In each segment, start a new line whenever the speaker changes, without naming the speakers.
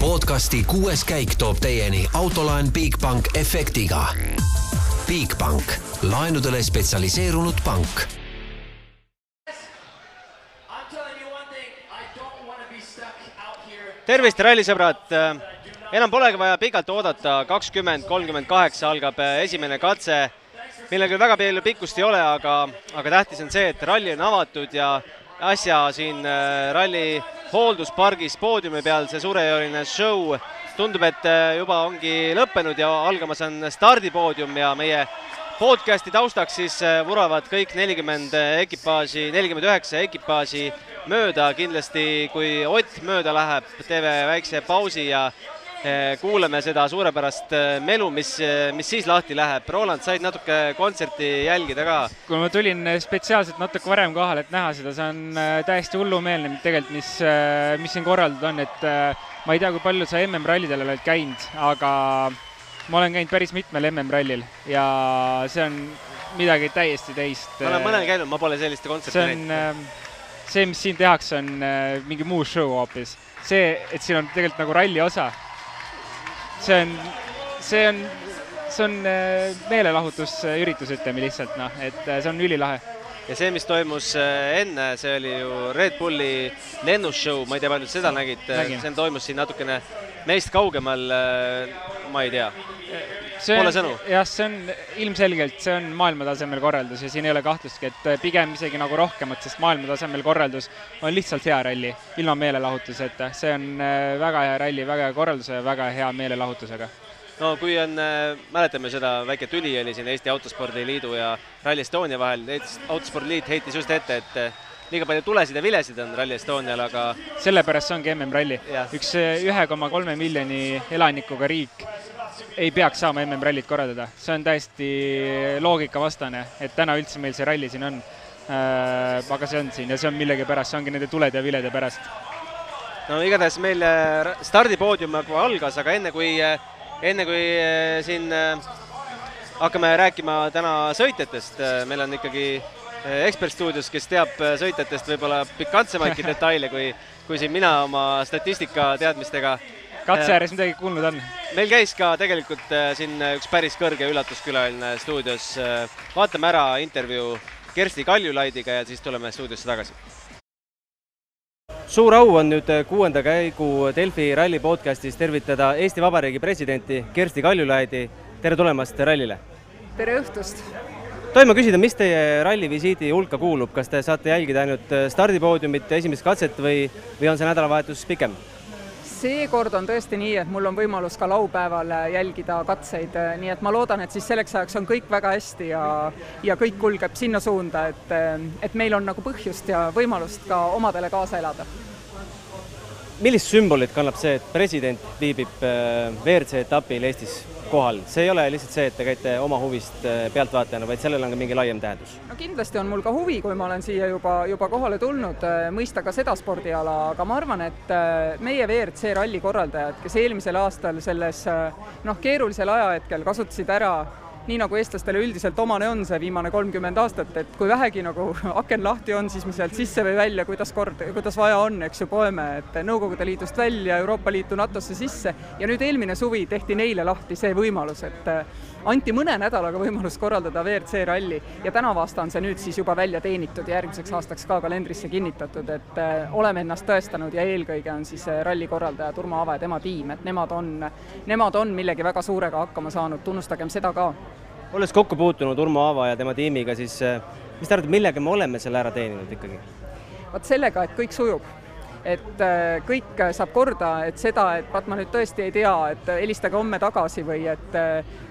podcasti kuues käik toob teieni autolaen Bigbank efektiga. Bigbank, laenudele spetsialiseerunud pank
tervist, rallisõbrad! enam polegi vaja pikalt oodata, kakskümmend kolmkümmend kaheksa algab esimene katse, millel küll väga palju pikkust ei ole, aga, aga tähtis on see, et ralli on avatud ja äsja siin äh, ralli hoolduspargis poodiumi peal see suurejooneline show. Tundub, et äh, juba ongi lõppenud ja algamas on stardipoodium ja meie podcasti taustaks siis äh, vuravad kõik nelikümmend ekipaaži, nelikümmend üheksa ekipaaži mööda, kindlasti kui Ott mööda läheb, teeme väikse pausi ja kuulame seda suurepärast melu, mis, mis siis lahti läheb. Roland, said natuke kontserti jälgida ka?
kui ma tulin spetsiaalselt natuke varem kohale, et näha seda, see on täiesti hullumeelne tegelikult, mis, mis siin korraldatud on, et ma ei tea, kui palju sa MM-rallidel oled käinud, aga ma olen käinud päris mitmel MM-rallil ja see on midagi täiesti teist.
ma olen mõnel käinud, ma pole sellist kontserti
näinud. see, mis siin tehakse, on mingi muu show hoopis. see, et siin on tegelikult nagu ralli osa see on, see on, see on äh, meelelahutusüritus, ütleme lihtsalt noh, et äh, see on ülilahe.
ja see, mis toimus äh, enne, see oli ju Red Bulli lennusshow, ma ei tea, paljud seda nägid, see toimus siin natukene meist kaugemal, ma ei tea. Pole sõnu?
jah, see on ilmselgelt, see on maailmatasemel korraldus ja siin ei ole kahtlustki, et pigem isegi nagu rohkemat, sest maailmatasemel korraldus on lihtsalt hea ralli, ilma meelelahutuseta. see on väga hea ralli, väga hea korralduse ja väga hea meelelahutusega
no kui on, mäletame seda, väike tüli oli siin Eesti Autospordiliidu ja Rally Estonia vahel, Autospordiliit heitis just ette, et liiga palju tulesid ja vilesid on Rally Estonial, aga
sellepärast see ongi MM-ralli. üks ühe koma kolme miljoni elanikuga riik ei peaks saama MM-rallit korraldada, see on täiesti loogikavastane, et täna üldse meil see ralli siin on äh,. aga see on siin ja see on millegipärast, see ongi nende tulede ja vilede pärast.
no igatahes meil stardipoodium nagu algas, aga enne kui, enne kui siin hakkame rääkima täna sõitjatest, meil on ikkagi ekspertstuudios, kes teab sõitjatest võib-olla pikantsemaidki detaile, kui, kui siin mina oma statistika teadmistega
katse ääres midagi kuulnud on?
meil käis ka tegelikult siin üks päris kõrge üllatuskülaline stuudios. vaatame ära intervjuu Kersti Kaljulaidiga ja siis tuleme stuudiosse tagasi. suur au on nüüd kuuenda käigu Delfi ralli podcastis tervitada Eesti Vabariigi presidenti Kersti Kaljulaidi. tere tulemast rallile!
tere õhtust!
Tohin ma küsida, mis teie rallivisiidi hulka kuulub, kas te saate jälgida ainult stardipoodiumit, esimest katset või, või on see nädalavahetus pikem?
seekord on tõesti nii, et mul on võimalus ka laupäeval jälgida katseid, nii et ma loodan, et siis selleks ajaks on kõik väga hästi ja ja kõik kulgeb sinna suunda, et, et meil on nagu põhjust ja võimalust ka omadele kaasa elada.
Millist sümbolit kannab see, et president viibib WRC etapil Eestis kohal, see ei ole lihtsalt see, et te käite oma huvist pealtvaatajana, vaid sellel on ka mingi laiem tähendus?
no kindlasti on mul ka huvi, kui ma olen siia juba, juba kohale tulnud, mõista ka seda spordiala, aga ma arvan, et meie WRC ralli korraldajad, kes eelmisel aastal selles noh, keerulisel ajahetkel kasutasid ära nii nagu eestlastele üldiselt omane on see viimane kolmkümmend aastat, et kui vähegi nagu aken lahti on, siis me sealt sisse või välja, kuidas kord, kuidas vaja on, eks ju, poeme, et Nõukogude Liidust välja, Euroopa Liitu, NATO-sse sisse. Ja nüüd eelmine suvi tehti neile lahti see võimalus, et anti mõne nädalaga võimalus korraldada WRC ralli ja tänavu aasta on see nüüd siis juba välja teenitud ja järgmiseks aastaks ka kalendrisse kinnitatud, et oleme ennast tõestanud ja eelkõige on siis ralli korraldaja Turmo Aava ja tema tiim, et nemad on, nemad on millegi väga suurega hakkama saanud, tunnustagem seda ka
olles kokku puutunud Urmo Aava ja tema tiimiga, siis mis te arvate, millega me oleme selle ära teeninud ikkagi?
vot sellega, et kõik sujub et kõik saab korda, et seda, et vaat ma nüüd tõesti ei tea, et helistage homme tagasi või et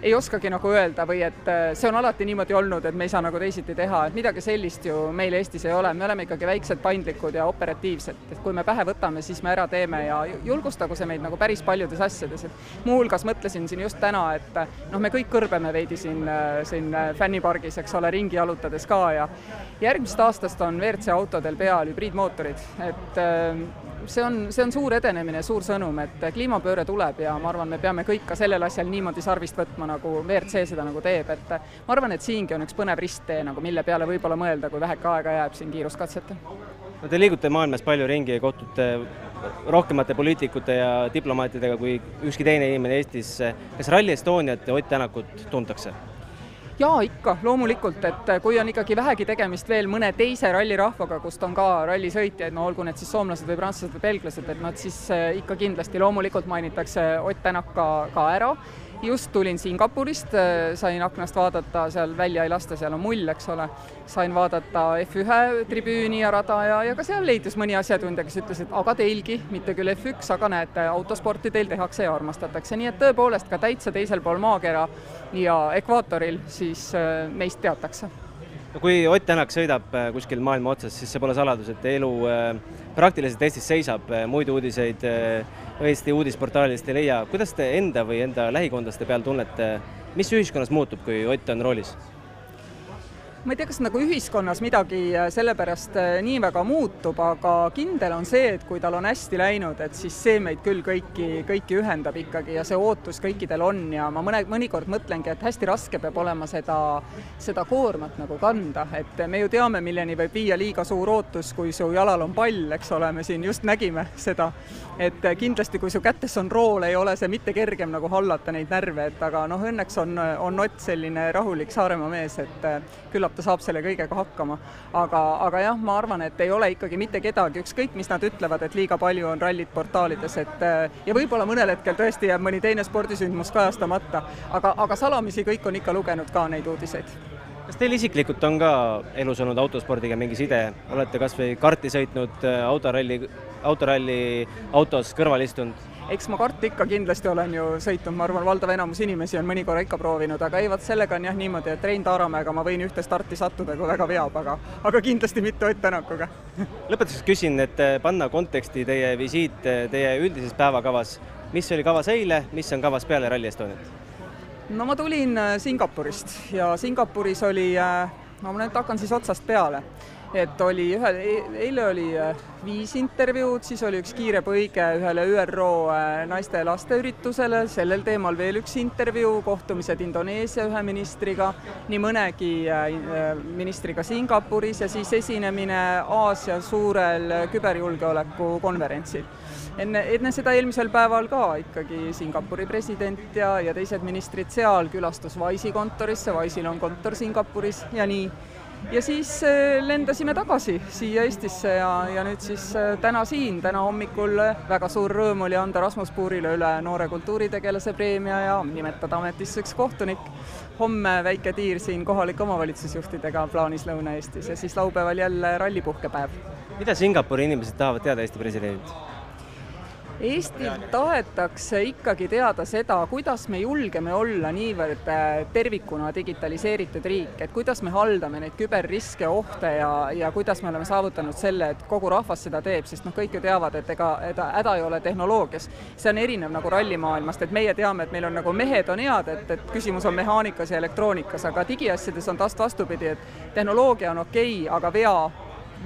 ei oskagi nagu öelda või et see on alati niimoodi olnud, et me ei saa nagu teisiti teha, et midagi sellist ju meil Eestis ei ole, me oleme ikkagi väiksed, paindlikud ja operatiivsed, et kui me pähe võtame, siis me ära teeme ja julgustagu see meid nagu päris paljudes asjades, et muuhulgas mõtlesin siin just täna, et noh, me kõik kõrbeme veidi siin, siin fännipargis, eks ole, ringi jalutades ka ja järgmisest aastast on WRC autodel peal hübriidmootorid, et see on, see on suur edenemine, suur sõnum, et kliimapööre tuleb ja ma arvan, me peame kõik ka sellel asjal niimoodi sarvist võtma, nagu WRC seda nagu teeb, et ma arvan, et siingi on üks põnev risttee nagu, mille peale võib-olla mõelda, kui väheke aega jääb siin kiiruskatsetel
no te liigute maailmas palju ringi ja kohtute
rohkemate poliitikute ja diplomaatidega kui ükski teine inimene Eestis. kas Rally Estoniat ja Ott Tänakut tuntakse?
Jaa, ikka, loomulikult, et kui on ikkagi vähegi tegemist veel mõne teise rallirahvaga, kust on ka rallisõitjaid, no olgu need siis soomlased või prantslased või belglased, et nad siis eh, ikka kindlasti loomulikult mainitakse Ott Tänak ka, ka ära just tulin Singapurist, äh, sain aknast vaadata, seal välja ei lasta, seal on mull, eks ole. sain vaadata F1 tribüüni ja rada ja, ja ka seal leidus mõni asjatundja, kes ütles, et aga teilgi, mitte küll F1, aga näete, autosporti teil tehakse ja armastatakse, nii et tõepoolest ka täitsa teisel pool maakera ja ekvaatoril siis äh, meist teatakse
no kui Ott Tänak sõidab äh, kuskil maailma otsas, siis see pole saladus, et elu praktiliselt Eestis seisab, muid uudiseid Eesti uudisportaalidest ei leia. kuidas te enda või enda lähikondlaste peal tunnete, mis ühiskonnas muutub, kui Ott on roolis?
Ma ei tea, kas nagu ühiskonnas midagi äh, sellepärast äh, nii väga muutub, aga kindel on see, et kui tal on hästi läinud, et siis see meid küll kõiki, kõiki ühendab ikkagi ja see ootus kõikidel on ja ma mõne, mõnikord mõtlengi, et hästi raske peab olema seda, seda koormat nagu kanda, et me ju teame, milleni võib viia liiga suur ootus, kui su jalal on pall, eks ole, me siin just nägime seda. et äh, kindlasti, kui su kätes on rool, ei ole see mitte kergem nagu hallata neid närve, et aga noh, õnneks on, on Ott selline rahulik Saaremaa mees, et küllap ta saab selle kõigega hakkama. aga, aga jah, ma arvan, et ei ole ikkagi mitte kedagi, ükskõik mis nad ütlevad, et liiga palju on rallid portaalides, et ja võib-olla mõnel hetkel tõesti jääb mõni teine spordisündmus kajastamata, aga, aga salamisi kõik on ikka lugenud ka neid uudiseid
kas teil isiklikult on ka elus olnud autospordiga mingi side, olete kas või karti sõitnud, autoralli, autoralli autos kõrval istunud?
eks ma karti ikka kindlasti olen ju sõitnud, ma arvan, valdav enamus inimesi on mõni korra ikka proovinud, aga ei, vot sellega on jah niimoodi, et Rein Taaramäega ma võin ühte starti sattuda, kui väga veab, aga, aga kindlasti mitte Ott Tänakuga.
Lõpetuseks küsin, et eh, panna konteksti teie visiit eh, teie üldises päevakavas, mis oli kavas eile, mis on kavas peale Rally Estoniat?
No ma tulin eh, Singapurist ja Singapuris oli, no ma nüüd hakkan siis otsast peale. Et oli ühe, eile oli äh, viis intervjuud, siis oli üks kiire põige ühele ÜRO äh, naiste ja laste üritusele, sellel teemal veel üks intervjuu, kohtumised Indoneesia ühe ministriga, nii mõnegi äh, ministriga Singapuris ja siis esinemine Aasia suurel küberjulgeoleku konverentsil enne, enne seda eelmisel päeval ka ikkagi Singapuri president ja, ja teised ministrid seal, külastus Wise'i kontorisse, Wise'il on kontor Singapuris ja nii ja siis äh, lendasime tagasi siia Eestisse ja, ja nüüd siis äh, täna siin, täna hommikul väga suur rõõm oli anda Rasmus Puurile üle noore kultuuritegelase preemia ja nimetada ametisse üks kohtunik. homme väike tiir siin kohalike omavalitsusjuhtidega plaanis Lõuna-Eestis ja siis laupäeval jälle rallipuhkepäev.
mida Singapuri inimesed tahavad teada Eesti presidendilt?
Eestil tahetakse ikkagi teada seda, kuidas me julgeme olla niivõrd äh, tervikuna digitaliseeritud riik, et kuidas me haldame neid küberriske, ohte ja, ja kuidas me oleme saavutanud selle, et kogu rahvas seda teeb, sest noh, kõik ju teavad, et ega, häda ei ole tehnoloogias. see on erinev nagu rallimaailmast, et meie teame, et meil on nagu mehed on head, et, et küsimus on mehaanikas ja elektroonikas, aga digiasjades on tast vastupidi, et tehnoloogia on okei okay,, aga vea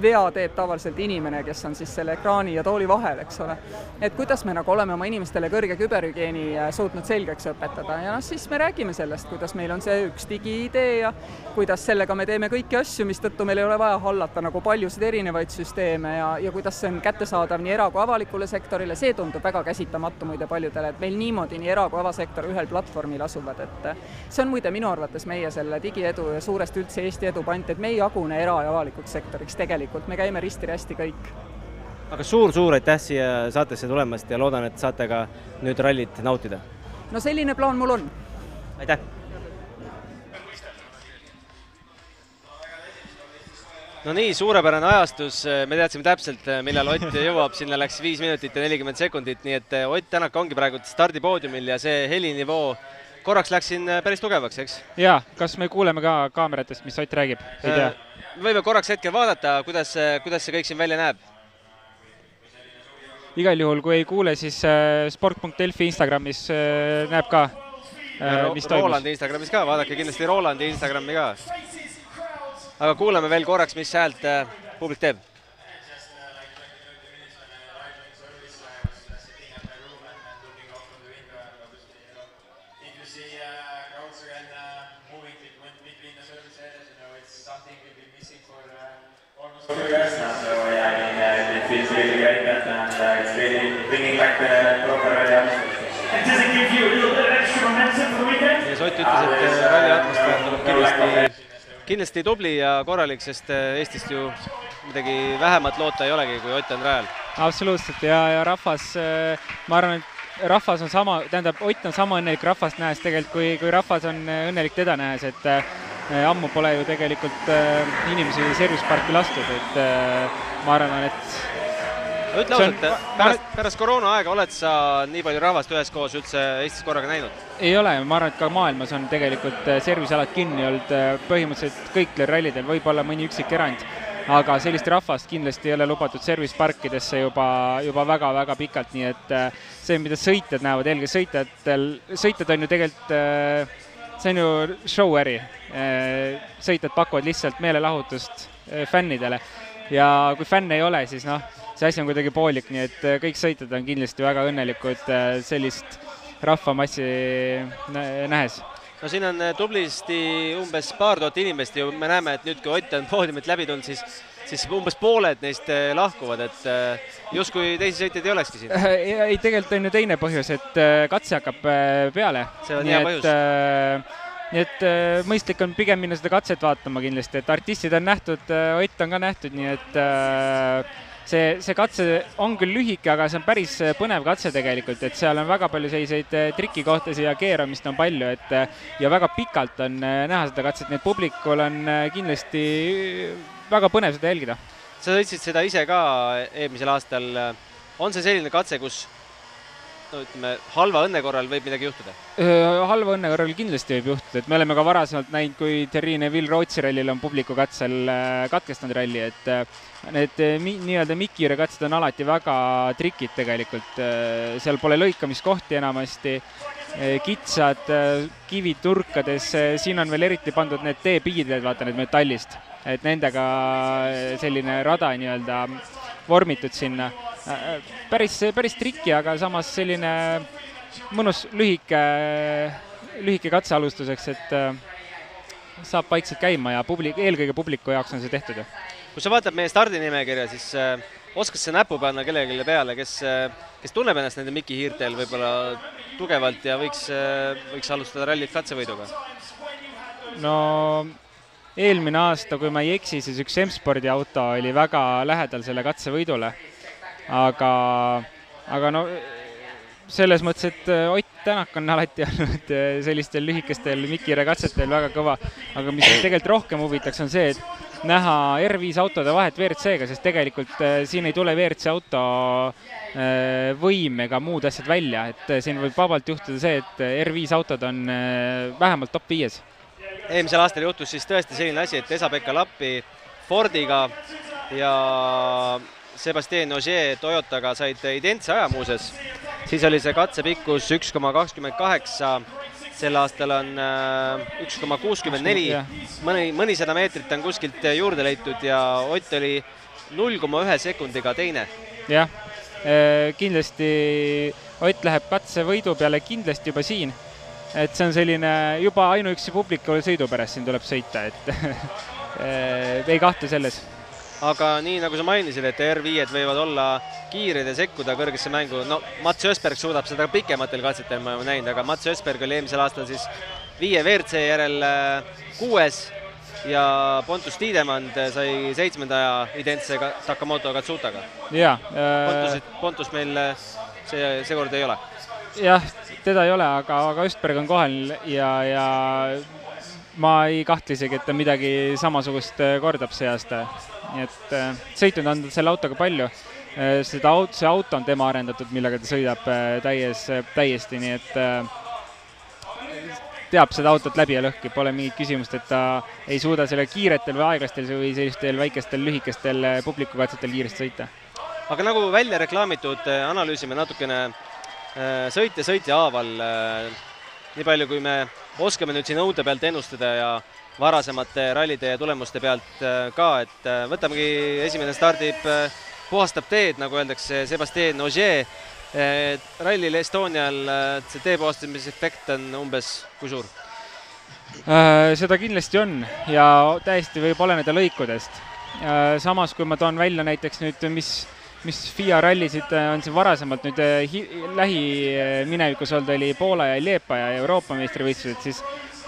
vea teeb tavaliselt inimene, kes on siis selle ekraani ja tooli vahel, eks ole. et kuidas me nagu oleme oma inimestele kõrge küberhügieeni äh, suutnud selgeks õpetada? Ja noh, siis me räägime sellest, kuidas meil on see üks digiidee ja kuidas sellega me teeme kõiki asju, mistõttu meil ei ole vaja hallata nagu paljusid erinevaid süsteeme ja, ja kuidas see on kättesaadav nii era- kui avalikule sektorile, see tundub väga käsitamatu muide paljudele, et meil niimoodi nii era- kui avasektor ühel platvormil asuvad, et äh, see on muide minu arvates meie selle digiedu ja suuresti üldse Eesti edu pant, et me ei jagune era- ja avalikuks sektoriks tegelikult tegelikult me käime risti-rästi kõik.
aga suur-suur aitäh siia saatesse tulemast ja loodan, et saate ka nüüd rallit nautida.
no selline plaan mul on.
aitäh!
no nii, suurepärane ajastus, me teadsime täpselt, millal Ott jõuab, sinna läks viis minutit ja nelikümmend sekundit, nii et Ott Tänak ongi praegu stardipoodiumil ja see helinivoo korraks läks siin päris tugevaks, eks?
jaa, kas me kuuleme ka kaameratest, mis Ott räägib? ei tea äh,
võime korraks hetkel vaadata, kuidas, kuidas see kõik siin välja näeb?
igal juhul, kui ei kuule, siis äh, sport.delfi Instagramis äh, näeb ka
äh,, mis toimus. Rolandi Instagramis ka, vaadake kindlasti Rolandi Instagrami ka. aga kuulame veel korraks, mis häält publik teeb
rest now, so yeah, I mean, uh, it feels really great that uh, it's really bringing back the proper atmosphere.
And does it give you a little bit of extra momentum for the weekend?
ja Sott ütles, et ralli atmosfäär tuleb kindlasti, kindlasti tubli ja korralik, sest Eestist ju midagi vähemat loota ei olegi, kui Ott on rajal.
absoluutselt ja, ja rahvas, ma arvan, et rahvas on sama, tähendab, Ott on sama õnnelik rahvast nähes tegelikult, kui, kui rahvas on õnnelik teda nähes, et äh, ammu pole ju tegelikult äh, inimesi service parki lastud, et äh, ma arvan, et
ütle ausalt, pärast, pärast koroonaaega oled sa nii palju rahvast üheskoos üldse Eestis korraga näinud?
ei ole, ma arvan, et ka maailmas on tegelikult servicealad kinni olnud põhimõtteliselt kõikidel rallidel, võib-olla mõni üksik erand, aga sellist rahvast kindlasti ei ole lubatud service parkidesse juba, juba väga-väga pikalt, nii et see, mida sõitjad näevad, eelkõige sõitjatel, sõitjad on ju tegelikult, see on ju show äri. sõitjad pakuvad lihtsalt meelelahutust äh, fännidele ja kui fänne ei ole, siis noh, see asi on kuidagi poolik, nii et äh, kõik sõitjad on kindlasti väga õnnelikud sellist rahvamassi nä- nähes.
no siin on tublisti umbes paar tuhat inimest ja me näeme, et nüüd, kui Ott on poodiumilt läbi tulnud, siis siis umbes pooled neist äh, lahkuvad, et äh, justkui teisi sõitjaid ei olekski siin.
ei, ei, tegelikult on ju teine põhjus, et äh, katse hakkab äh, peale.
See on
nii
hea põhjus.
äh, nii et äh, mõistlik on pigem minna seda katset vaatama kindlasti, et artistid on nähtud, Ott on ka nähtud, nii et äh, see, see katse on küll lühike, aga see on päris äh, põnev katse tegelikult, et seal on väga palju selliseid äh, trikikohtasid ja keeramist on palju, et äh, ja väga pikalt on äh, näha seda katset, nii et publikul on äh, kindlasti väga põnev seda jälgida.
sa sõitsid seda ise ka eelmisel aastal. on see selline katse, kus no ütleme, halva õnne korral võib midagi juhtuda?
Öö, halva õnne korral kindlasti võib juhtuda, et me oleme ka varasemalt näinud, kui Terri Neville Rootsi rallil on publiku katsel äh, katkestanud ralli, et äh, need äh, nii-öelda mikiire katsed on alati väga trikid tegelikult, seal pole lõikamiskohti enamasti, kitsad äh, kivid nurkades, siin on veel eriti pandud need teepiided, vaata need metallist, et nendega selline rada nii-öelda vormitud sinna. päris, päris triki, aga samas selline mõnus lühike, lühike katse alustuseks, et saab vaikselt käima ja publik, eelkõige publiku jaoks on see tehtud ju.
kui sa vaatad meie stardinimekirja, siis äh, oskad sa näpu panna kellelegi peale, kes kes tunneb ennast nende mikihiirtel võib-olla tugevalt ja võiks võiks alustada rallit katsevõiduga?
no eelmine aasta, kui ma ei eksi, siis üks M-spordi auto oli väga lähedal selle katsevõidule. aga, aga no selles mõttes, et Ott Tänak on alati olnud sellistel lühikestel Mikire katsetel väga kõva, aga mis tegelikult rohkem huvitaks, on see, et näha R5 autode vahet WRC-ga, sest tegelikult äh, siin ei tule WRC auto äh, võim ega muud asjad välja, et äh, siin võib vabalt juhtuda see, et äh, R5 autod on äh, vähemalt top viies
eelmisel aastal juhtus siis tõesti selline asi, et Esa-Pekka Lappi Fordiga ja Sebastian Ogier Toyotaga said identse aja muuseas. siis oli see katsepikkus üks koma kakskümmend kaheksa, sel aastal on äh, üks koma kuuskümmend neli, mõni, mõnisada meetrit on kuskilt juurde leitud ja Ott oli null koma ühe sekundiga teine.
jah, kindlasti Ott läheb katsevõidu peale kindlasti juba siin. et see on selline juba ainuüksi publiku sõidu pärast siin tuleb sõita, et ei kahtle selles.
Aga nii, nagu sa mainisid, et R5-d võivad olla kiired ja sekkuda kõrgesse mängu, no Mats Ösberg suudab seda pikematel katsetel, me oleme näinud, aga Mats Ösberg oli eelmisel aastal siis viie WRC järel äh, kuues ja Pontus Tiidemand sai seitsmenda aja identse ka- Takamoto Katsutaga.
jaa
Pontus
äh,,
Pontust meil äh, see, seekord ei ole.
jah, teda ei ole, aga, aga Östberg on kohal ja, ja ma ei kahtle isegi, et ta midagi samasugust eh, kordab see aasta. nii et eh, sõitnud on ta selle autoga palju. seda aut-, see auto on tema arendatud, millega ta sõidab täies, täiesti, nii et teab seda autot läbi ja lõhki, pole mingit küsimust, et ta ei suuda selle kiiretel või aeglastel või sellistel väikestel lühikestel publikukatsetel kiiresti sõita.
aga nagu välja reklaamitud, analüüsime natukene äh, sõitja haaval. äh, nii palju, kui me oskame nüüd siin õude pealt ennustada ja varasemate rallide ja tulemuste pealt äh, ka, et äh, võtamegi, esimene stardib, äh, puhastab teed, nagu öeldakse, Sebastian Ogier. rallil Estonial see tee puhastamise efekt on umbes kui suur?
Seda kindlasti on ja täiesti võib oleneda lõikudest. samas, kui ma toon välja näiteks nüüd, mis, mis FIA rallisid äh, on siin varasemalt nüüd äh, hi- lähiminevikus olnud, oli Poola ja Liepa ja Euroopa meistrivõistlused, siis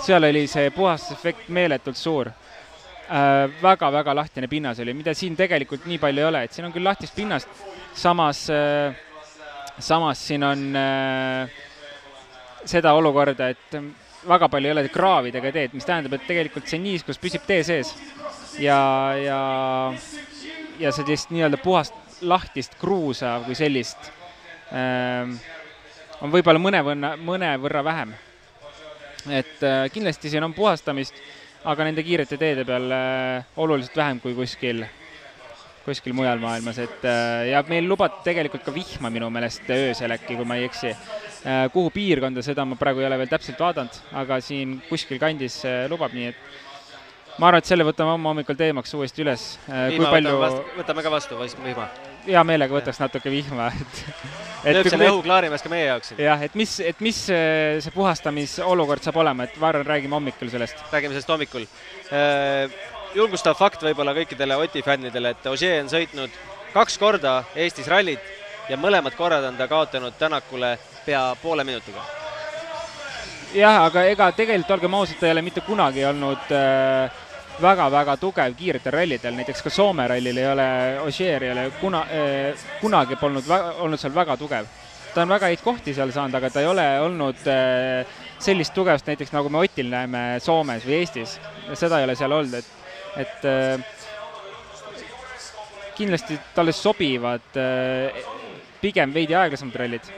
seal oli see puhastusefekt meeletult suur. Äh, väga-väga lahtine pinnas oli, mida siin tegelikult nii palju ei ole, et siin on küll lahtist pinnast, samas äh,, samas siin on äh, seda olukorda, et väga palju ei ole kraavidega teed, mis tähendab, et tegelikult see niiskus püsib tee sees ja, ja, ja sellist nii-öelda puhast lahtist kruusa kui sellist ähm, on võib-olla mõnevõrra, mõnevõrra vähem. et äh, kindlasti siin on puhastamist, aga nende kiirete teede peal äh, oluliselt vähem kui kuskil, kuskil mujal maailmas, et äh, ja meil lubati tegelikult ka vihma minu meelest öösel äkki, kui ma ei eksi kuhu piirkonda, seda ma praegu ei ole veel täpselt vaadanud, aga siin kuskil kandis lubab, nii et ma arvan, et selle võtame homme hommikul teemaks uuesti üles
vihma
palju
võtame vastu, võtame ka vastu vas- vihma.
Hea meelega võtaks natuke vihma, et
lööb selle
et,
õhu klaarimees ka meie jaoks
jah, et mis, et mis äh, see puhastamisolukord saab olema, et ma arvan, räägime hommikul sellest.
räägime sellest hommikul. julgustav fakt võib-olla kõikidele Oti fännidele, et Ogier on sõitnud kaks korda Eestis rallit ja mõlemad korrad on ta kaotanud Tänakule pea poole minutiga.
jah, aga ega tegelikult olgem ausad, ta ei ole mitte kunagi olnud äh, väga-väga tugev kiiretel rallidel, näiteks ka Soome rallil ei ole, Ogier ei ole kuna äh,, kunagi polnud olnud seal väga tugev. ta on väga häid kohti seal saanud, aga ta ei ole olnud äh, sellist tugevust näiteks, nagu me Otil näeme Soomes või Eestis. seda ei ole seal olnud, et, et äh, kindlasti talle sobivad äh, pigem veidi aeglasemad rallid.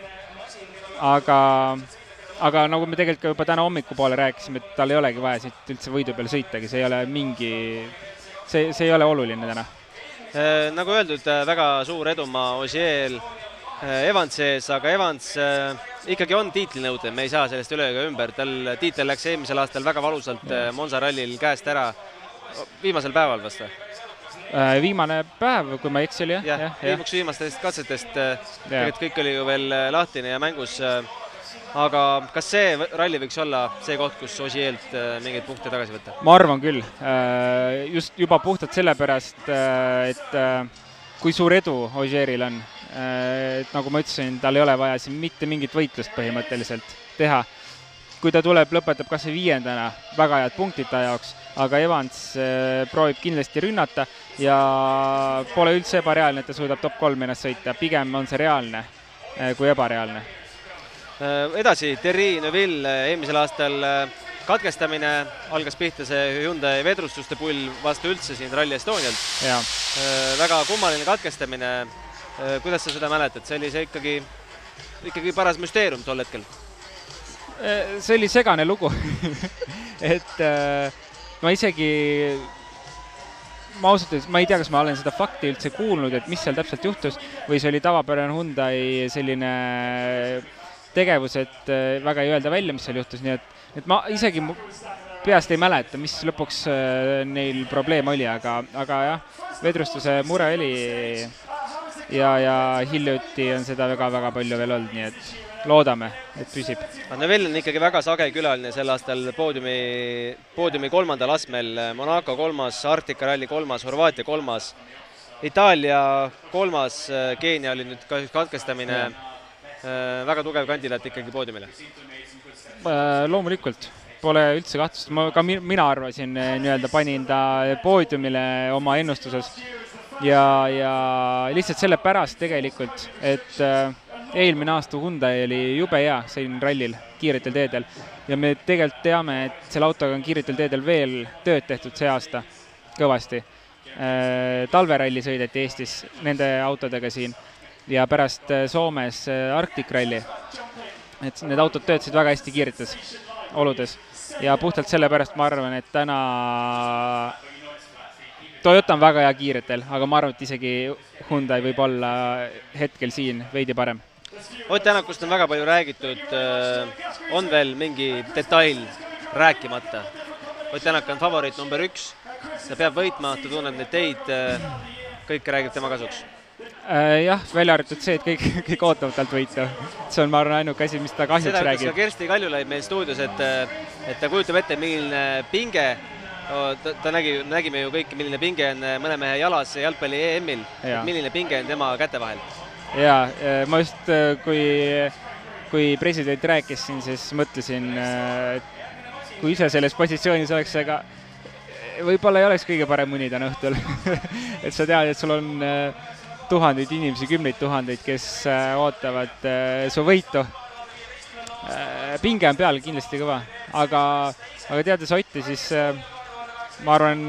aga, aga nagu me tegelikult ka juba täna hommikupoole rääkisime, et tal ei olegi vaja siit üldse võidu peale sõitagi, see ei ole mingi, see, see ei ole oluline täna.
Äh, nagu öeldud, väga suur edumaa Ogier Evansi ees, aga Evans äh, ikkagi on tiitlinõudel, me ei saa sellest üle ega ümber, tal tiitel läks eelmisel aastal väga valusalt äh, Monza rallil käest ära, viimasel päeval vast või?
Äh, viimane päev, kui ma ei eksi, oli jah?
jah, viimuks viimastest katsetest äh, tegelikult kõik oli ju veel äh, lahtine ja mängus. äh, aga kas see ralli võiks olla see koht, kus Osieelt äh, mingeid punkte tagasi võtta?
ma arvan küll, just juba puhtalt sellepärast, et äh, kui suur edu Ogieril on. et nagu ma ütlesin, tal ei ole vaja siin mitte mingit võitlust põhimõtteliselt teha. kui ta tuleb, lõpetab kas või viiendana, väga head punktid ta jaoks, aga Evans äh, proovib kindlasti rünnata ja pole üldse ebareaalne, et ta suudab top kolm ennast sõita, pigem on see reaalne äh, kui ebareaalne
Äh, edasi, Terri Neuville äh, eelmisel aastal äh, katkestamine, algas pihta see Hyundai vedrustuste pull vastu üldse siin Rally Estonialt.
jaa
väga kummaline katkestamine. kuidas sa seda mäletad, see oli see ikkagi, ikkagi paras müsteerium tol hetkel?
See oli segane lugu et äh, ma isegi, ma ausalt öeldes, ma ei tea, kas ma olen seda fakti üldse kuulnud, et mis seal täpselt juhtus või see oli tavapärane Hyundai selline tegevus, et äh, väga ei öelda välja, mis seal juhtus, nii et, et ma isegi peast ei mäleta, mis lõpuks äh, neil probleem oli, aga, aga jah, vedrustuse mure oli ja, ja hiljuti on seda väga-väga palju veel olnud, nii et loodame, et püsib.
Neville on ikkagi väga sage külaline sel aastal poodiumi, poodiumi kolmandal astmel, Monaco kolmas, Arktika ralli kolmas, Horvaatia kolmas, Itaalia kolmas, Keenia oli nüüd kahjuks katkestamine, väga tugev kandidaat ikkagi poodiumile.
Äh, loomulikult, pole üldse kahtlust, ma ka mi-, mina arvasin, eh, nii-öelda panin ta poodiumile oma ennustuses. Ja, ja lihtsalt sellepärast tegelikult, et äh, eelmine aasta Hyundai oli jube hea siin rallil, kiiretel teedel. Ja me tegelikult teame, et selle autoga on kiiretel teedel veel tööd tehtud see aasta kõvasti. talveralli sõideti Eestis nende autodega siin ja pärast äh, Soomes äh, Arctic Rally. et need autod töötasid väga hästi kiiretes oludes ja puhtalt sellepärast ma arvan, et täna Toyota on väga hea kiiretel, aga ma arvan, et isegi Hyundai võib olla hetkel siin veidi parem.
Ott Tänakust on väga palju räägitud, on veel mingi detail rääkimata? Ott Tänak on favoriit number üks, ta peab võitma, ta tunneb neid teid, kõik räägib tema kasuks
Äh, jah, välja arvatud see, et kõik, kõik ootavad talt võitu. see on, ma arvan, ainuke asi, mis ta kahjuks
seda
räägib.
Kersti Kaljulaid meil stuudios, et, et ta kujutab ette, milline pinge ta, ta nägi, nägime ju kõike, milline pinge on äh, mõne mehe jalas jalgpalli EM-il,
Jaa.
milline pinge on tema käte vahel.
jaa, ma just, kui, kui president rääkis siin, siis mõtlesin, et kui ise selles positsioonis oleks, ega võib-olla ei oleks kõige parem uni täna õhtul. et sa tead, et sul on äh, tuhandeid inimesi, kümneid tuhandeid, kes äh, ootavad äh, su võitu. pinge on peal kindlasti kõva, aga, aga teades Otti, siis äh, ma arvan,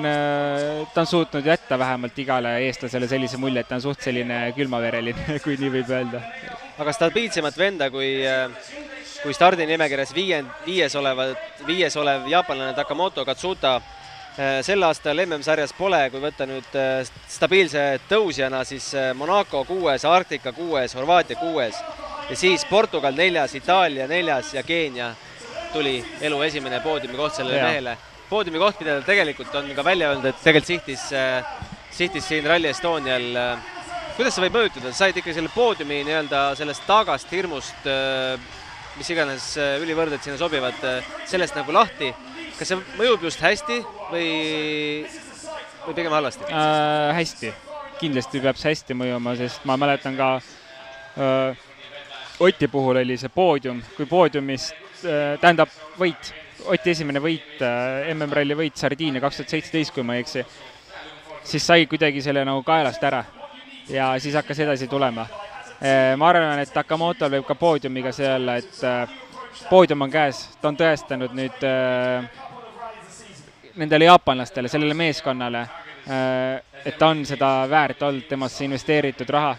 ta on suutnud jätta vähemalt igale eestlasele sellise mulje, et ta on suht selline külmavereline, kui nii võib öelda.
aga stabiilsemat venda kui, kui stardinimekirjas viie, viies olevat, viies olev jaapanlane Takamoto Katsuta sel aastal MM-sarjas pole, kui võtta nüüd eh, stabiilse tõusjana, siis eh, Monaco kuues, Arktika kuues, Horvaatia kuues ja siis Portugal neljas, Itaalia neljas ja Keenia tuli elu esimene poodiumikoht sellele mehele. poodiumikoht, mida ta tegelikult on ka välja öelnud, et tegelikult sihtis, sihtis siin Rally Estonial äh, kuidas see võib mõjutada, said ikka selle poodiumi nii-öelda sellest taagast, hirmust, mis iganes äh, ülivõrded sinna sobivad, sellest nagu lahti. Kas see mõjub just hästi või, või pigem halvasti?
äh,. hästi, kindlasti peab see hästi mõjuma, sest ma mäletan ka äh, Oti puhul oli see poodium, kui poodiumist äh,, tähendab võit, Oti esimene võit äh,, MM-ralli võit Sardiinia kaks tuhat seitseteist, kui ma ei eksi, siis sai kuidagi selle nagu kaelast ära ja siis hakkas edasi tulema. ma arvan, et Takamotol võib ka poodiumiga see olla, et äh, poodium on käes, ta on tõestanud nüüd äh, nendele jaapanlastele, sellele meeskonnale, et ta on seda väärt olnud, temasse investeeritud raha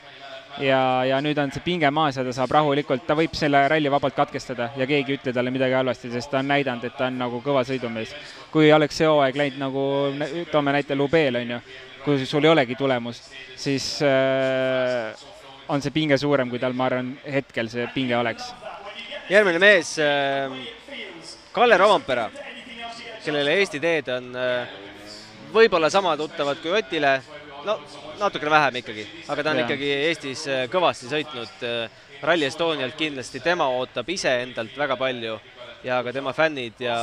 ja, ja nüüd on see pinge maas ja ta saab rahulikult, ta võib selle ralli vabalt katkestada ja keegi ei ütle talle midagi halvasti, sest ta on näidanud, et ta on nagu kõva sõidumees. kui oleks see hooaeg läinud nagu, toome näite Lubeel, on ju, kui sul ei olegi tulemust, siis äh, on see pinge suurem, kui tal, ma arvan, hetkel see pinge oleks.
Järgmine mees, Kalle Rovampera, kellele Eesti teed on äh, võib-olla sama tuttavad kui Otile, no natukene vähem ikkagi, aga ta on
Jaa.
ikkagi Eestis äh, kõvasti sõitnud. Rally Estonialt kindlasti tema ootab iseendalt väga palju ja ka tema fännid ja,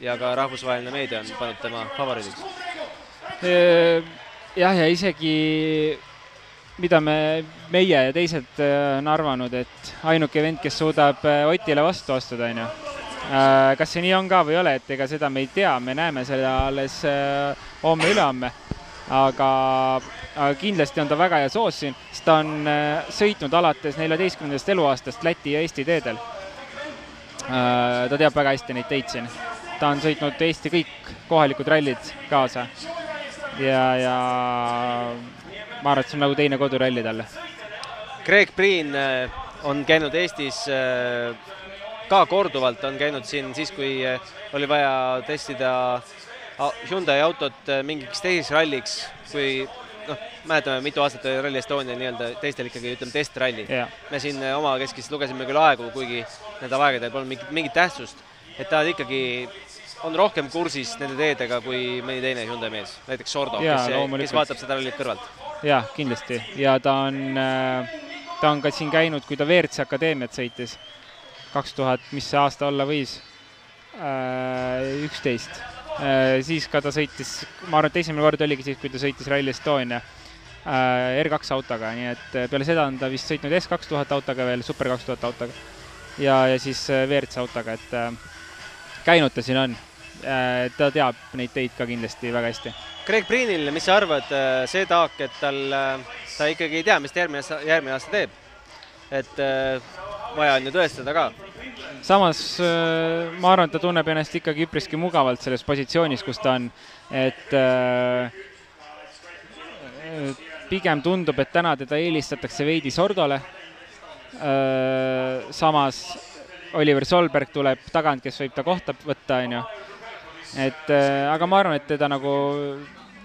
ja ka rahvusvaheline meedia on pannud tema favoriidiks.
jah, ja isegi mida me, meie ja teised äh, on arvanud, et ainuke vend, kes suudab äh, Otile vastu astuda, on ju. kas see nii on ka või ei ole, et ega seda me ei tea, me näeme seda alles äh, homme-ülehomme. aga, aga kindlasti on ta väga hea soos siin, sest ta on äh, sõitnud alates neljateistkümnendast eluaastast Läti ja Eesti teedel. ta teab väga hästi neid teid siin. ta on sõitnud Eesti kõik kohalikud rallid kaasa ja, ja ma arvan, et see on nagu teine koduralli talle.
Greg Priin äh, on käinud Eestis äh, ka korduvalt, on käinud siin siis, kui äh, oli vaja testida Hyundai autot mingiks teiseks ralliks, kui noh, mäletame, mitu aastat oli Rally Estonia nii-öelda teistel ikkagi ütleme testralli.
jah,
me siin omakeskis lugesime küll aegu, kuigi nendel aegadel polnud mingit, mingit tähtsust, et ta ikkagi on rohkem kursis nende teedega kui mõni teine Hyundai mees, näiteks Sordo,
Jaa,
kes, kes vaatab seda rallit kõrvalt.
jah, kindlasti. Ja ta on, ta on ka siin käinud, kui ta WRC akadeemiat sõitis, kaks tuhat, mis see aasta olla võis, üksteist. siis ka ta sõitis, ma arvan, et esimene kord oligi siis, kui ta sõitis Rally Estonia äh, R2 autoga, nii et äh, peale seda on ta vist sõitnud S kaks tuhat autoga veel, Super kaks tuhat autoga. Ja, ja siis äh, WRC autoga, et äh, käinud ta siin on. Äh,. ta teab neid teid ka kindlasti väga hästi
Greg Priinil, mis sa arvad, see taak, et tal, ta ikkagi ei tea, mis ta järgmine aasta, järgmine aasta teeb. et äh, vaja on ju tõestada ka.
samas äh, ma arvan, et ta tunneb ennast ikkagi üpriski mugavalt selles positsioonis, kus ta on, et äh, äh, pigem tundub, et täna teda eelistatakse veidi Sordole äh,. samas Oliver Solberg tuleb tagant, kes võib ta kohta võtta, on ju. Et äh, aga ma arvan, et teda nagu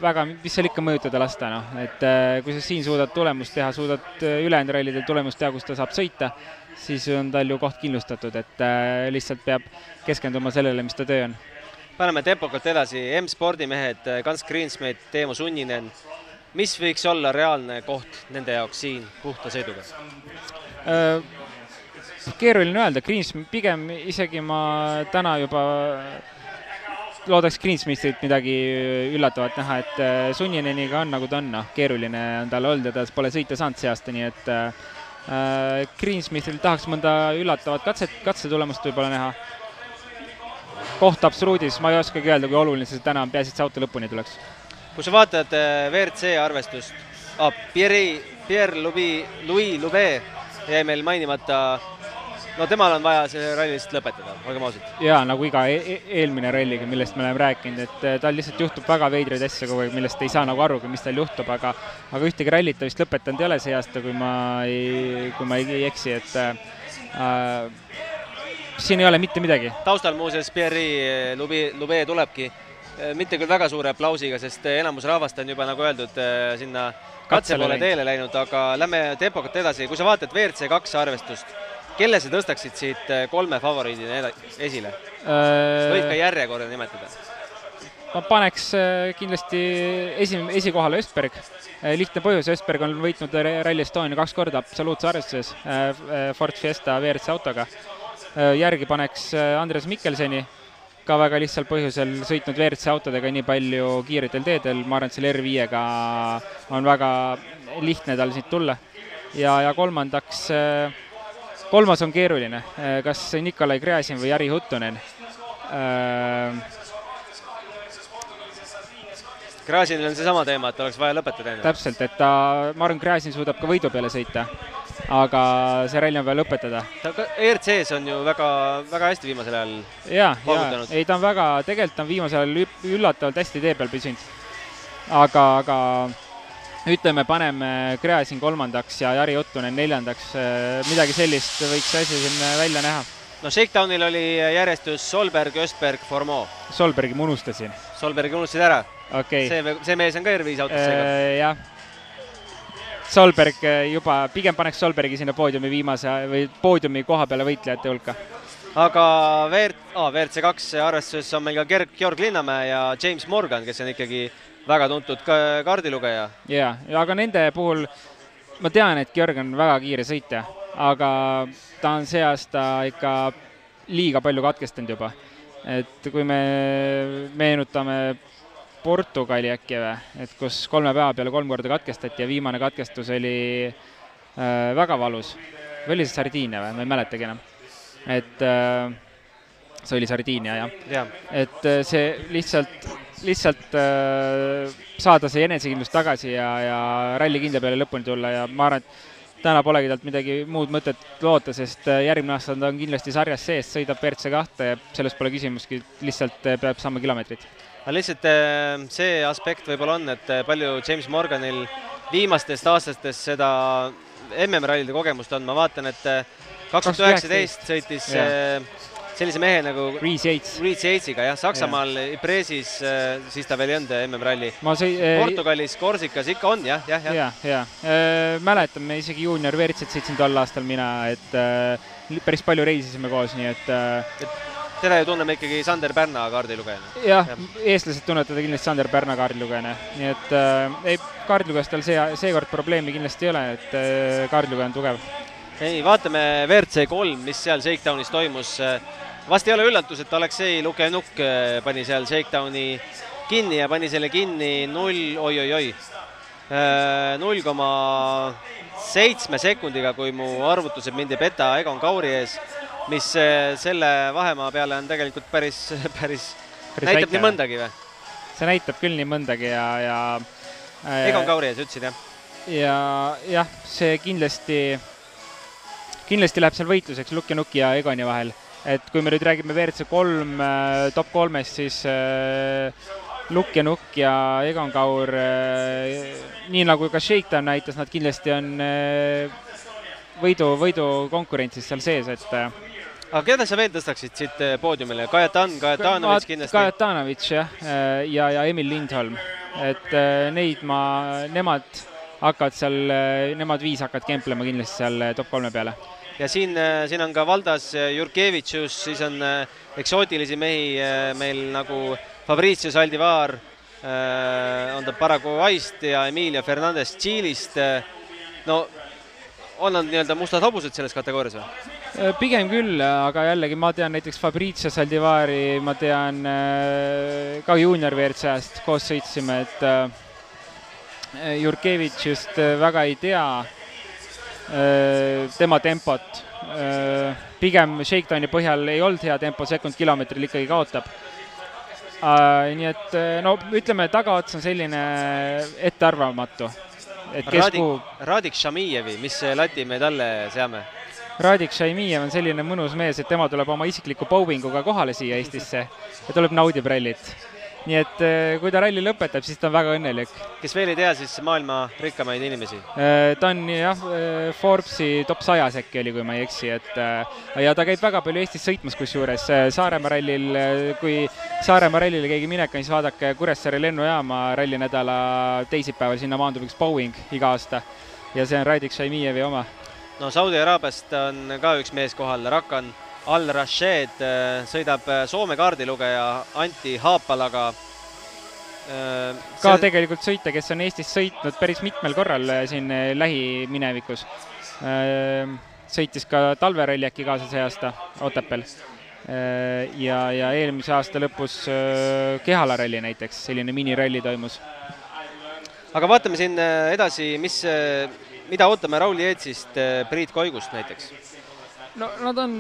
väga, mis seal ikka mõjutada lasta, noh, et äh, kui sa siin suudad tulemust teha, suudad äh, ülejäänud rallidel tulemust teha, kus ta saab sõita, siis on tal ju koht kindlustatud, et lihtsalt peab keskenduma sellele, mis ta töö on.
paneme tempokalt edasi, M-spordi mehed, Gans Greensmit, Teemu Sunninen. mis võiks olla reaalne koht nende jaoks siin puhta sõiduga?
Keeruline öelda, Greens pigem isegi ma täna juba loodaks Greensmithilt midagi üllatavat näha, et äh, Sunnineniga on nagu ta on, noh, keeruline on tal olnud ja ta pole sõita saanud see aasta, nii et äh, Greensmithil tahaks mõnda üllatavat katset, katsetulemust võib-olla näha. koht absoluudis, ma ei oskagi öelda, kui oluline see täna on, peaasi, et see auto lõpuni tuleks.
kui sa vaatad äh, WRC arvestust ah,, Pierre, Pierre Louis, Louis Louvet jäi meil mainimata no temal on vaja see ralli lihtsalt lõpetada, olgem ausad.
jaa, nagu iga e e eelmine ralliga, millest me oleme rääkinud, et eh, tal lihtsalt juhtub väga veidraid asju kogu aeg, millest ei saa nagu arugi, mis tal juhtub, aga aga ühtegi rallit ta vist lõpetanud ei ole see aasta, kui ma ei, kui ma ei, ei eksi, et äh, siin ei ole mitte midagi.
taustal muuseas Pierre'i Lube, Lube tulebki, äh, mitte küll väga suure aplausiga, sest enamus rahvast on juba, nagu öeldud, sinna katse poole teele läinud, aga lähme tempokalt edasi, kui sa vaatad WRC kaks arvestust kelle sa tõstaksid siit äh, kolme favoriidina esile äh,? võid ka järjekorda nimetada.
ma paneks äh, kindlasti esi, esikohale Östberg. Äh, lihtne põhjus, Östberg on võitnud Rally Estonia kaks korda absoluutse arvestuses Ford Fiesta WRC autoga. järgi paneks Andres Mikkelseni, ka väga lihtsal põhjusel sõitnud WRC autodega nii palju kiiretel teedel, ma arvan, et selle R5-ga on väga lihtne tal siit tulla. ja, ja kolmandaks äh, kolmas on keeruline, äh, kas Nikolai Gräzin või Jari Huttunen. Äh,
Gräzinil on seesama teema, et oleks vaja lõpetada enne.
täpselt, et ta, ma arvan, Gräzin suudab ka võidu peale sõita, aga see ralli on vaja lõpetada.
ta ERC-s on ju väga, väga hästi viimasel ajal
jaa, jaa, ei ta on väga, tegelikult on viimasel ajal üllatavalt hästi tee peal püsinud. aga, aga ütleme, paneme Gräzin kolmandaks ja Jari Ottunen neljandaks, midagi sellist võiks asi siin välja näha.
no Shakedownil oli järjestus Solberg, Östberg, Formeau.
Solbergi ma unustasin.
Solbergi unustasid ära
okay.?
see, see mees on ka R5 autos
äh,. jah. Solberg äh, juba, pigem paneks Solbergi sinna poodiumi viimase või poodiumi koha peale võitlejate hulka
aga WRC oh,, WRC kaks arvestuses on meil ka Gerg, Georg Linnamäe ja James Morgan, kes on ikkagi väga tuntud ka kaardilugeja.
jaa, aga nende puhul ma tean, et Georg on väga kiire sõitja, aga ta on see aasta ikka liiga palju katkestanud juba. et kui me meenutame Portugali äkki või, et kus kolme päeva peale kolm korda katkestati ja viimane katkestus oli äh, väga valus. või oli see Sardiinia või, ma ei mäletagi enam. et äh, see oli Sardiinia, jah
ja..
et äh, see lihtsalt lihtsalt äh, saada see enesekindlus tagasi ja, ja ralli kindla peale lõpuni tulla ja ma arvan, et täna polegi talt midagi muud mõtet loota, sest äh, järgmine aasta ta on kindlasti sarjas sees, sõidab WRC kahte ja selles pole küsimustki, lihtsalt äh, peab saama kilomeetrit.
aga lihtsalt äh, see aspekt võib-olla on, et palju James Morganil viimastest aastatest seda MM-rallide kogemust on, ma vaatan, et kaks tuhat üheksateist. sõitis yeah sellise mehe nagu
Reese Yates,
Reese Yatesiga jah, Saksamaal Ypres'is, äh, siis ta veel ei olnud MM-ralli.
Sõi,
äh, Portugalis, Korsikas ikka on jah, jah, jah.
ja, ja äh, mäletan, me isegi juunior WRC-t sõitsin tol aastal mina, et äh, päris palju reisisime koos, nii et äh,
et teda ju tunneme ikkagi Sander Pärna kaardilugejana.
jah ja., eestlased tunnevad teda kindlasti Sander Pärna kaardilugejana, nii et äh, ei, kaardilugejas tal see, seekord probleemi kindlasti ei ole, et äh, kaardilugeja on tugev.
ei, vaatame WRC kolm, mis seal Shakedownis toimus äh, vast ei ole üllatus, et Aleksei Lukenuk äh, pani seal Shakedowni kinni ja pani selle kinni null, oi-oi-oi, äh, null koma seitsme sekundiga, kui mu arvutused mind ei peta, Egon Kauri ees, mis äh, selle vahemaa peale on tegelikult päris, päris, päris näitab väike. nii mõndagi või?
see näitab küll nii mõndagi ja, ja
äh, Egon Kauri ees, ütlesin jah?
ja jah, see kindlasti, kindlasti läheb seal võitluseks Lukjanuki ja Egoni vahel et kui me nüüd räägime WRC kolm äh, top kolmest, siis äh, Lukk ja Nukk ja Egon Kaur, äh, nii nagu ka Shakedown näitas, nad kindlasti on võidu, võidukonkurentsis seal sees, et
aga keda sa veel tõstaksid siit poodiumile, Kajatan, Kajatanovitš kindlasti?
Kajatanovitš jah, ja, ja Emil Lindholm, et neid ma, nemad hakkavad seal, nemad viis hakkavad kemplema kindlasti seal top kolme peale
ja siin, äh, siin on ka Valdas äh, Jurkevitšus, siis on äh, eksootilisi mehi meil nagu Fabricio Saldivar, on ta Paraguayst ja Emilia Fernandez Tšiilist. no on nad nii-öelda mustad hobused selles kategoorias või?
Pigem küll, aga jällegi ma tean näiteks Fabrizio Saldivari, ma tean ka juunior WRC-st koos sõitsime, et Jurkevitšist väga ei tea tema tempot. pigem Shakedowni põhjal ei olnud hea tempo, sekund kilomeetril ikkagi kaotab. nii et no ütleme, tagaots on selline ettearvamatu et kes
Radik,
kuhu.
Radik Šamijevi, mis lati me talle seame?
Radik Šaimijev on selline mõnus mees, et tema tuleb oma isikliku Boeinguga kohale siia Eestisse ja tuleb naudib rallit. Nii et eh, kui ta ralli lõpetab, siis ta on väga õnnelik.
kes veel ei tea, siis maailma rikkamaid inimesi?
Eh, ta on jah, eh, Forbesi top sajas äkki oli, kui ma ei eksi, et ja ta käib väga palju Eestis sõitmas, kusjuures Saaremaa rallil, kui Saaremaa rallile keegi minek on, siis vaadake Kuressaare lennujaama rallinädala teisipäeval, sinna maandub üks Boeing iga aasta ja see on Radik Šaimijevi oma
no Saudi Araabiast on ka üks mees kohal, Rakan Al-Rashed sõidab Soome kaardilugeja Anti Haapalaga.
ka see... tegelikult sõitja, kes on Eestis sõitnud päris mitmel korral siin lähiminevikus. sõitis ka talveralli äkki kaasa see aasta Otepääl. ja, ja eelmise aasta lõpus Kehala ralli näiteks, selline miniralli toimus.
aga vaatame siin edasi, mis mida ootame Raul Jeetsist, Priit Koigust näiteks?
No nad on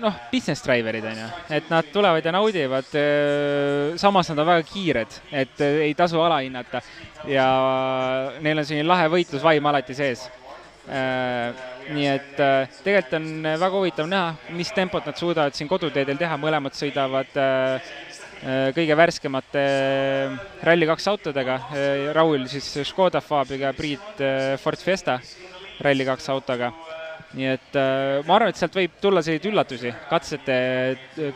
noh, business driver'id on ju, et nad tulevad ja naudivad, samas nad on väga kiired, et ei tasu alahinnata ja neil on selline lahe võitlusvaim alati sees. nii et tegelikult on väga huvitav näha, mis tempot nad suudavad siin koduteedel teha, mõlemad sõidavad kõige värskemate Rally2 autodega, Raul siis Škoda Fabiga, Priit Ford Fiesta Rally2 autoga. Nii et ma arvan, et sealt võib tulla selliseid üllatusi katsete,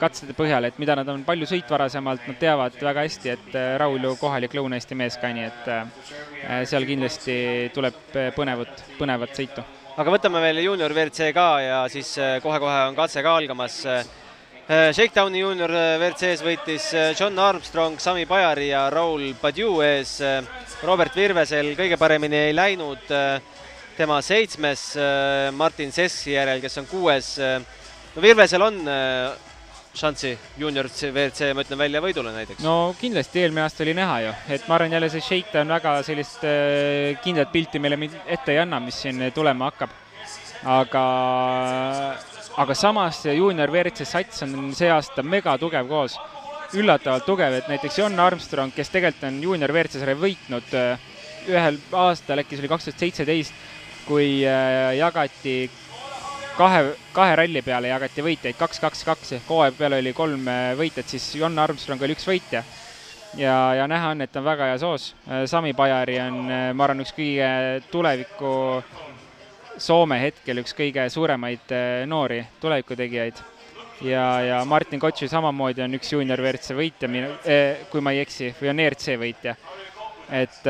katsete põhjal, et mida nad on palju sõit varasemalt, nad teavad väga hästi, et Raul ju kohalik Lõuna-Eesti mees ka, nii et seal kindlasti tuleb põnevat, põnevat sõitu.
aga võtame veel juunior WRC ka ja siis kohe-kohe on katse ka algamas Shakedowni juunior WRC-s võitis John Armstrong Sami Pajari ja Raul Padiu ees. Robert Virvesel kõige paremini ei läinud, tema seitsmes Martin Sessi järel, kes on kuues. no Virvesel on šanssi juunior WRC, ma ütlen välja, võidule näiteks?
no kindlasti, eelmine aasta oli näha ju, et ma arvan jälle see Shakedown väga sellist kindlat pilti meile ette ei anna, mis siin tulema hakkab. aga aga samas juunior WRC sats on see aasta megatugev koos, üllatavalt tugev, et näiteks John Armstrong, kes tegelikult on juunior WRC sarja võitnud ühel aastal, äkki see oli kaks tuhat seitseteist, kui jagati kahe, kahe ralli peale jagati võitjaid kaks, kaks, kaks ehk hooaja peale oli kolm võitjat, siis John Armstrong oli üks võitja. ja, ja näha on, et ta on väga heas hoos. Sami Pajari on, ma arvan, üks kõige tuleviku Soome hetkel üks kõige suuremaid noori tulevikutegijaid. ja, ja Martin Kotši samamoodi on üks juunior WRC võitja, kui ma ei eksi, või on ERC võitja. et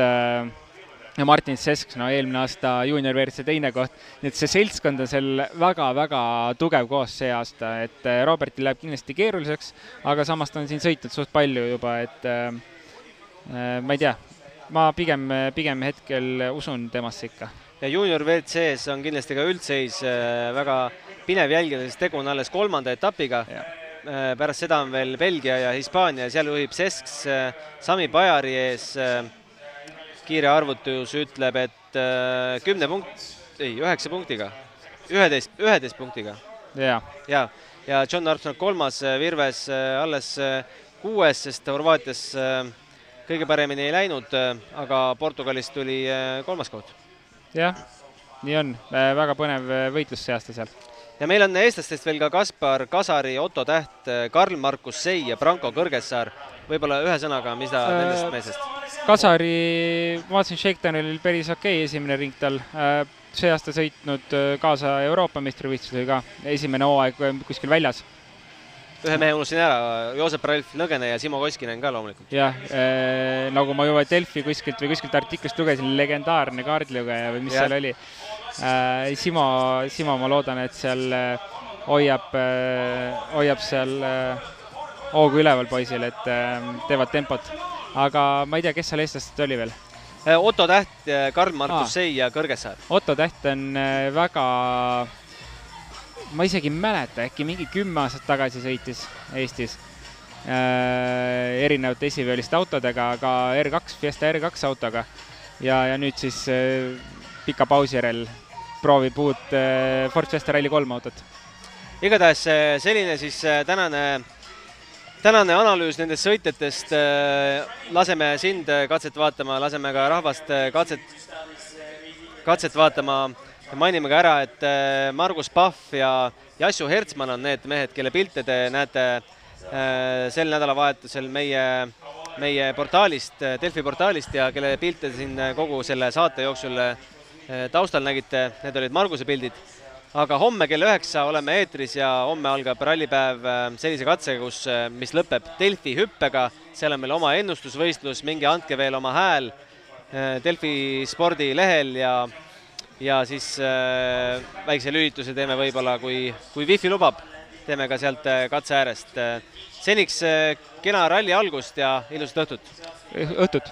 ja Martin Sesk, no eelmine aasta juunior WRC teine koht, nii et see seltskond on seal väga-väga tugev koos see aasta, et Robertil läheb kindlasti keeruliseks, aga samas ta on siin sõitnud suht palju juba, et äh, ma ei tea, ma pigem, pigem hetkel usun temasse ikka.
Ja juunior WRC-s on kindlasti ka üldseis väga pinev jälgida, sest tegu on alles kolmanda etapiga. pärast seda on veel Belgia ja Hispaania, seal juhib Sesks Sami Pajari ees. Kiire arvutus ütleb, et kümne punkt, ei, üheksa punktiga, üheteist, üheteist punktiga.
ja,
ja, ja John Armstrong kolmas, Virves alles kuues, sest Horvaatias kõige paremini ei läinud, aga Portugalist tuli kolmas koht
jah, nii on, väga põnev võitlus see aasta seal.
ja meil on eestlastest veel ka Kaspar Kasari, Otto Täht, Karl-Markus Sei ja Branko Kõrgessaar. Võib-olla ühe sõnaga, mis ta äh, nendest meestest?
Kasari, ma vaatasin, Shakedownil oli päris okei okay, esimene ring tal äh,, see aasta sõitnud kaasa Euroopa meistrivõistlusel ka, esimene hooaeg kuskil väljas
ühe mehe unustasin ära, Joosep Ralf Nõgene ja Simo Koskinen ka loomulikult.
jah äh,, nagu ma juba Delfi kuskilt või kuskilt artiklist lugesin, legendaarne kaardilugeja või mis ja. seal oli äh,. Simo, Simo, ma loodan, et seal äh, hoiab äh,, hoiab seal äh, hoogu üleval poisil, et äh, teevad tempot. aga ma ei tea, kes seal eestlastest oli veel
Otto Täht, Karl-Markus
Aa.
Sei ja Kõrgessaar.
Otto Täht on äh, väga, ma isegi ei mäleta, äkki mingi kümme aastat tagasi sõitis Eestis äh, erinevate esiveoliste autodega, ka R2, Fiesta R2 autoga. ja, ja nüüd siis äh, pika pausi järel proovib uut äh, Ford Fiesta Rally kolm autot.
igatahes äh, selline siis äh, tänane, tänane analüüs nendest sõitjatest. laseme sind äh, katset vaatama, laseme ka rahvast äh, katset, katset vaatama. mainime ka ära, et äh, Margus Pahv ja Jassu Hertsman on need mehed, kelle pilte te näete äh, sel nädalavahetusel meie, meie portaalist, Delfi portaalist ja kelle pilte te siin äh, kogu selle saate jooksul äh, taustal nägite, need olid Marguse pildid aga homme kell üheksa oleme eetris ja homme algab rallipäev äh, sellise katsega, kus, äh, mis lõpeb Delfi hüppega, seal on meil oma ennustusvõistlus, minge andke veel oma hääl äh, Delfi spordilehel ja ja siis äh, väikse lülituse teeme võib-olla, kui, kui wifi lubab, teeme ka sealt katse äärest. seniks äh, kena ralli algust ja ilusat õhtut!
õhtut!